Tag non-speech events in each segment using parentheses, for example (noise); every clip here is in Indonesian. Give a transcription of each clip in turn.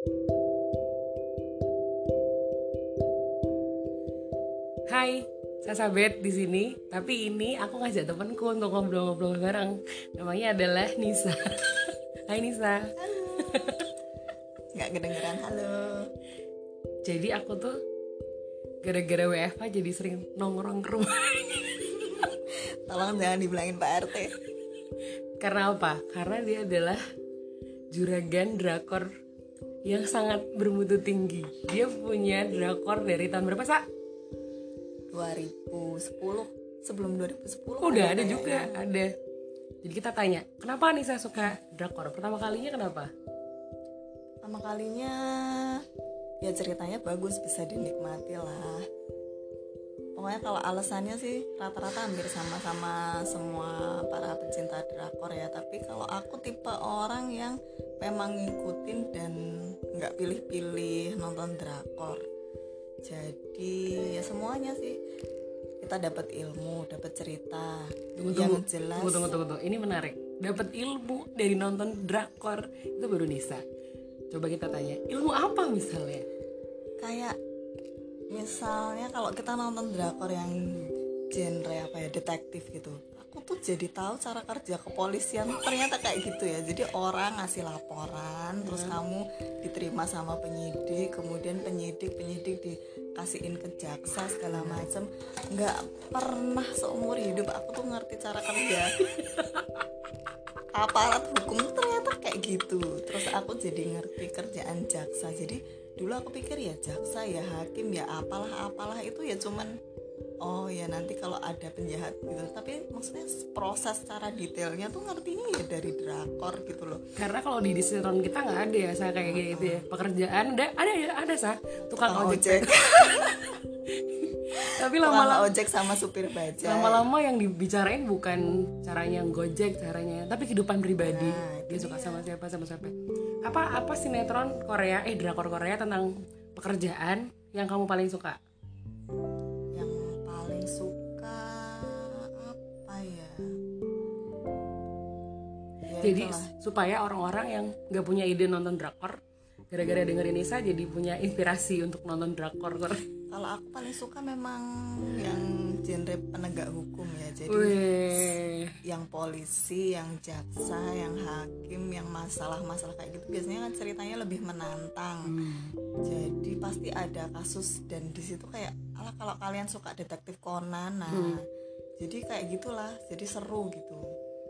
Hai, saya Sabet di sini. Tapi ini aku ngajak temanku untuk ngobrol-ngobrol bareng. Namanya adalah Nisa. (laughs) Hai Nisa. nggak kedengeran halo Jadi aku tuh gara-gara WFH jadi sering nongkrong ke rumah. (laughs) tolong jangan dibilangin Pak RT Karena apa? Karena dia adalah juragan drakor yang sangat bermutu tinggi. Dia punya drakor dari tahun berapa, Sa? 2010 sebelum 2010 Udah ada juga, ada. Jadi kita tanya, kenapa Nisa suka drakor? Pertama kalinya kenapa? pertama kalinya ya ceritanya bagus bisa dinikmati lah pokoknya kalau alasannya sih rata-rata hampir sama-sama semua para pecinta drakor ya tapi kalau aku tipe orang yang memang ngikutin dan nggak pilih-pilih nonton drakor jadi ya semuanya sih kita dapat ilmu dapat cerita Tunggu, yang tunggu, jelas tunggu, tunggu, tunggu, tunggu. Ini menarik. Dapat ilmu dari nonton drakor itu baru Nisa. Coba kita tanya, ilmu apa misalnya? kayak misalnya kalau kita nonton drakor yang genre apa ya detektif gitu aku tuh jadi tahu cara kerja kepolisian ternyata kayak gitu ya. Jadi orang ngasih laporan terus kamu diterima sama penyidik kemudian penyidik penyidik dikasihin ke jaksa segala macam nggak pernah seumur hidup aku tuh ngerti cara kerja. (laughs) Aparat hukum ternyata kayak gitu. Terus aku jadi ngerti kerjaan jaksa. Jadi dulu aku pikir ya jaksa ya hakim ya apalah apalah itu ya cuman oh ya nanti kalau ada penjahat gitu tapi maksudnya proses secara detailnya tuh ngertinya ya dari drakor gitu loh Karena kalau di sinetron kita nggak ada ya, saya kayak gitu ya. Pekerjaan ada, ada ya, ada sah. Tukang Tukang ojek. ojek (laughs) Tapi lama-lama ojek sama supir bajai lama-lama yang dibicarain bukan caranya gojek caranya tapi kehidupan pribadi. Nah, dia. suka sama siapa sama siapa. Apa apa sinetron Korea eh drakor Korea tentang pekerjaan yang kamu paling suka? Yang paling suka apa ya? Ya, jadi itulah. supaya orang-orang yang nggak punya ide nonton drakor gara-gara dengerin Nisa jadi punya inspirasi untuk nonton drakor kalau aku paling suka memang yang genre penegak hukum ya. Jadi Wih, yang polisi, yang jaksa, yang hakim, yang masalah-masalah kayak gitu biasanya kan ceritanya lebih menantang. Jadi pasti ada kasus dan di situ kayak ala kalau kalian suka detektif Conan, nah. Jadi kayak gitulah, jadi seru gitu,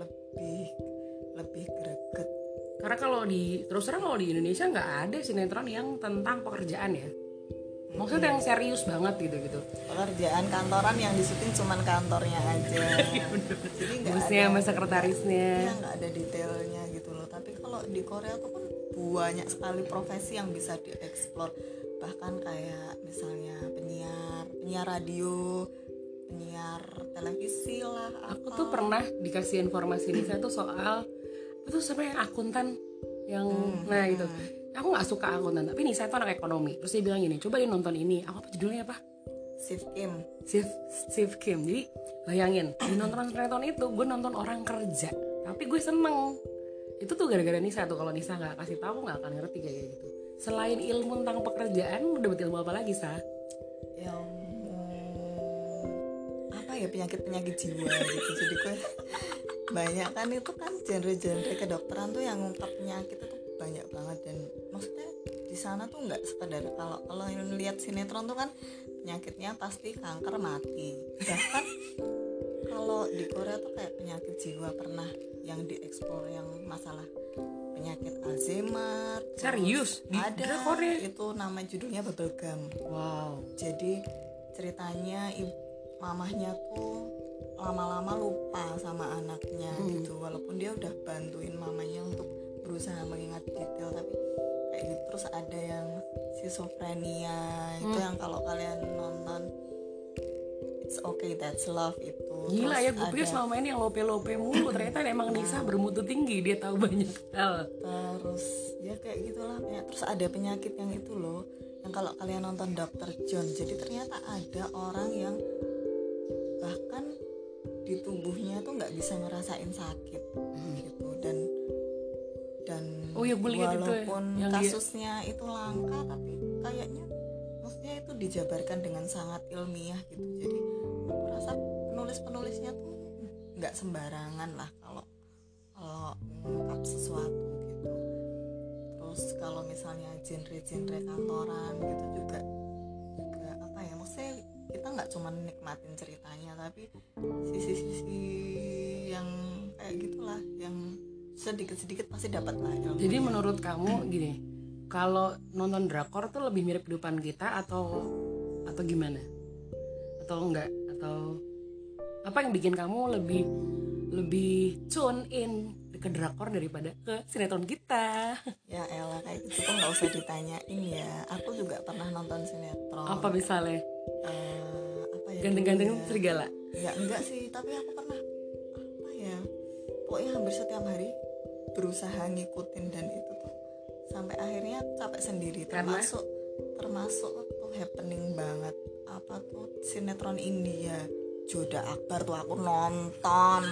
lebih lebih greget. Karena kalau di terus terang kalau di Indonesia nggak ada sinetron yang tentang pekerjaan ya. Maksudnya yang serius banget gitu gitu. Pekerjaan kantoran yang disuting cuman kantornya aja, (laughs) jadi nggak ada sama sekretarisnya. Ya nggak ada detailnya gitu loh. Tapi kalau di Korea tuh kan banyak sekali profesi yang bisa dieksplor. Bahkan kayak misalnya penyiar penyiar radio penyiar televisi lah aku tuh pernah dikasih informasi Nisa tuh soal itu sampai akuntan? Yang nah itu aku nggak suka akuntan tapi Nisa tuh anak ekonomi. Terus dia bilang gini coba dia nonton ini. Aku apa judulnya apa Shift Kim. Steve Steve Kim. Jadi bayangin di nonton sinetron itu gue nonton orang kerja tapi gue seneng. Itu tuh gara-gara Nisa tuh kalau Nisa nggak kasih tahu nggak akan ngerti kayak gitu. Selain ilmu tentang pekerjaan lu dapet ilmu apa lagi sa? Yang mm, apa ya penyakit penyakit jiwa gitu. Jadi gue banyak kan itu kan genre-genre kedokteran tuh yang ngungkap penyakit itu banyak banget dan maksudnya di sana tuh nggak sekedar kalau kalau yang lihat sinetron tuh kan penyakitnya pasti kanker mati bahkan kalau di Korea tuh kayak penyakit jiwa pernah yang dieksplor yang masalah penyakit Alzheimer Serius? Di ada drakornya? itu nama judulnya bubblegum wow jadi ceritanya ibu mamahnya tuh lama-lama lupa sama anaknya gitu. Walaupun dia udah bantuin mamanya untuk berusaha mengingat detail tapi kayak gitu. Terus ada yang schizophrenia itu yang kalau kalian nonton it's okay that's love itu. Gila Terus ya, gue pikir ada- selama ini yang lope-lope mulu Ternyata emang Nisa bermutu tinggi, dia tahu banyak hal. Terus ya kayak gitulah ya. Terus ada penyakit yang itu loh yang kalau kalian nonton Dr. John jadi ternyata ada orang yang bahkan di tubuhnya tuh nggak bisa ngerasain sakit gitu. Dan dan Oh iya, itu ya, walaupun yang dia- kasusnya itu langka tapi kayaknya maksudnya itu dijabarkan dengan sangat ilmiah gitu. Jadi aku rasa penulis penulisnya tuh nggak sembarangan lah kalau kalau mengungkap sesuatu gitu. Terus kalau misalnya genre-genre kantoran gitu juga juga apa ya maksudnya kita nggak cuma nikmatin ceritanya tapi sisi-sisi sedikit-sedikit pasti dapat lah ilmu. Jadi menurut kamu gini, kalau nonton drakor tuh lebih mirip kehidupan kita atau atau gimana? Atau enggak? Atau apa yang bikin kamu lebih lebih tune in ke drakor daripada ke sinetron kita? ya elah kayak gitu tuh nggak usah ditanyain ya aku juga pernah nonton sinetron Apa misalnya Eh, apa ya ganteng-ganteng ya? serigala? ya enggak sih tapi aku pernah apa ya pokoknya hampir setiap hari berusaha ngikutin dan itu tuh sampai akhirnya capek sendiri Karena? termasuk termasuk tuh happening banget apa tuh sinetron India Joda Akbar tuh aku nonton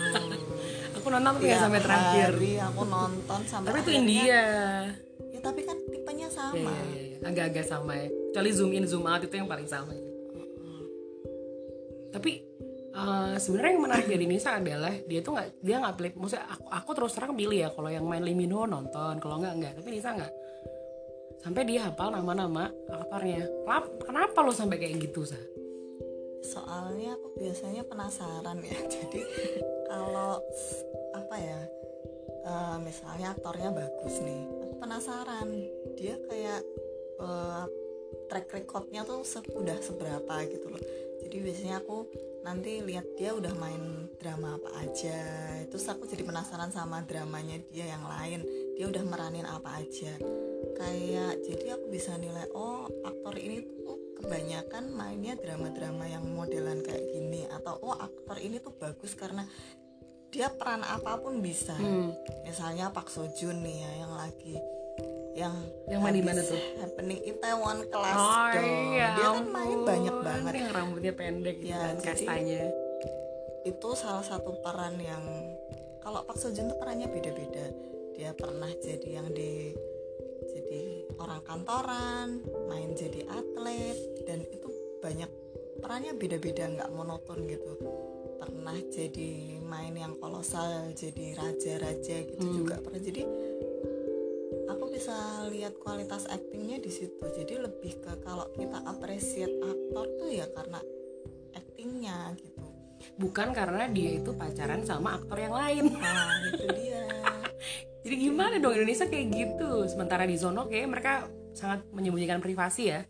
(laughs) Aku nonton tapi nggak Tiap sampai terakhir. aku nonton sampai Tapi itu India. ya tapi kan tipenya Ya, sama ya, ya, ya. Agak-agak sama ya. Kecuali zoom in zoom out itu yang paling sama. Tapi eh, sebenarnya yang menarik dari Nisa adalah dia tuh nggak dia nggak pilih. Maksudnya aku, aku terus terang pilih ya kalau yang main Limino nonton, kalau nggak nggak. Tapi Nisa nggak. Sampai dia hafal nama-nama aktornya. Kenapa, lo sampai kayak gitu sa? soalnya aku biasanya penasaran ya (laughs) jadi kalau apa ya eh, misalnya aktornya bagus nih aku penasaran dia kayak eh, track recordnya tuh se- udah seberapa gitu loh jadi biasanya aku nanti lihat dia udah main drama apa aja. Terus aku jadi penasaran sama dramanya dia yang lain. Dia udah meranin apa aja. Kayak jadi aku bisa nilai oh aktor ini tuh kebanyakan mainnya drama-drama yang modelan kayak gini. Atau oh aktor ini tuh bagus karena dia peran apa pun bisa. Hmm. misalnya Pak Sojun nih ya yang lagi yang Yang main di mana tuh? happening Itaewon Class Oh dong iya, dia kan main banyak banget Yang rambutnya pendek gitu Ya, kan, kastanya. itu salah satu peran yang kalau Pak Sojun tuh perannya beda-beda dia pernah jadi yang di jadi orang kantoran main jadi atlet dan itu banyak perannya beda-beda nggak monoton gitu pernah jadi main yang kolosal jadi raja-raja gitu Hmm. juga pernah jadi bisa lihat kualitas aktingnya di situ jadi lebih ke kalau kita appreciate aktor tuh ya karena aktingnya gitu Bukan karena dia itu pacaran sama aktor yang lain. nah itu dia (laughs) Jadi gimana dong Indonesia kayak gitu? Sementara di Zono kayak mereka sangat menyembunyikan privasi ya.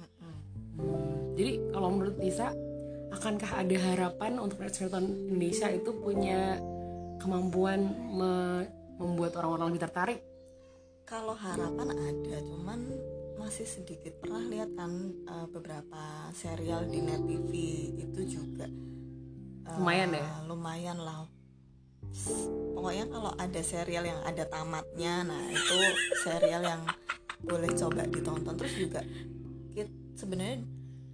Hmm, Jadi kalau menurut Nisa, akankah ada harapan untuk sinetron Indonesia itu punya kemampuan me- membuat orang-orang lebih tertarik? Kalau harapan ada cuman masih sedikit pernah lihat kan eh, beberapa serial di net TV itu juga eh, Lumayan ya? lumayan lah. Pokoknya kalau ada serial yang ada tamatnya nah itu serial yang boleh coba ditonton. Terus juga sebenarnya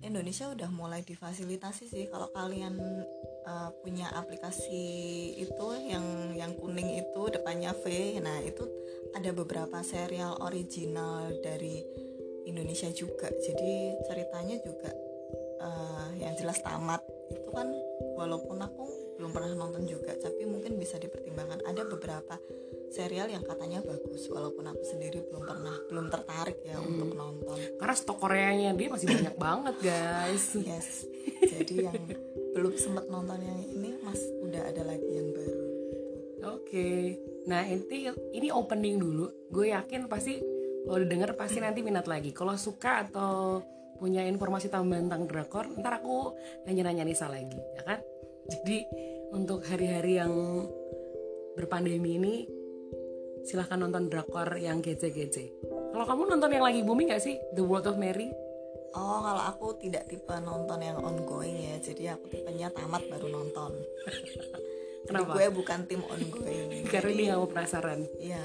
Indonesia udah mulai difasilitasi sih. Kalau kalian eh, punya aplikasi itu yang yang kuning itu depannya V. Nah itu ada beberapa serial original dari Indonesia juga. Jadi ceritanya juga eh, yang jelas tamat. Itu kan walaupun aku belum pernah nonton juga tapi mungkin bisa dipertimbangkan. Ada beberapa serial yang katanya bagus walaupun aku sendiri belum pernah belum tertarik ya untuk nonton. Karena stok Koreanya dia masih banyak banget guys. yes. Jadi yang belum sempat nonton yang ini mas udah ada lagi yang baru Oke, nah ini ini opening dulu. Gue yakin pasti kalau didengar pasti nanti minat lagi. Kalau suka atau punya informasi tambahan tentang drakor, ntar aku nanya-nanya Nisa lagi, ya kan? Jadi untuk hari-hari yang berpandemi ini, silahkan nonton drakor yang kece-kece. Kalau kamu nonton yang lagi booming gak sih? The World of Mary? Oh kalau aku tidak tipe nonton yang ongoing ya jadi aku tipenya tamat baru nonton (laughs) Jadi Kenapa? gue bukan tim ongoing (laughs) Karena Jadi- gak mau penasaran. Iya.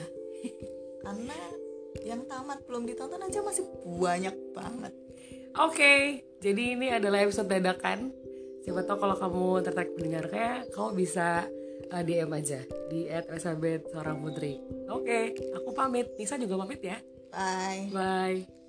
Karena yang tamat belum ditonton aja masih banyak banget. Oke, jadi ini adalah episode dadakan. Siapa tahu kalau kamu tertarik mendengarnya, kamu bisa uh, DM aja di @elizabeth seorang putri oke aku pamit Nisa juga pamit ya bye bye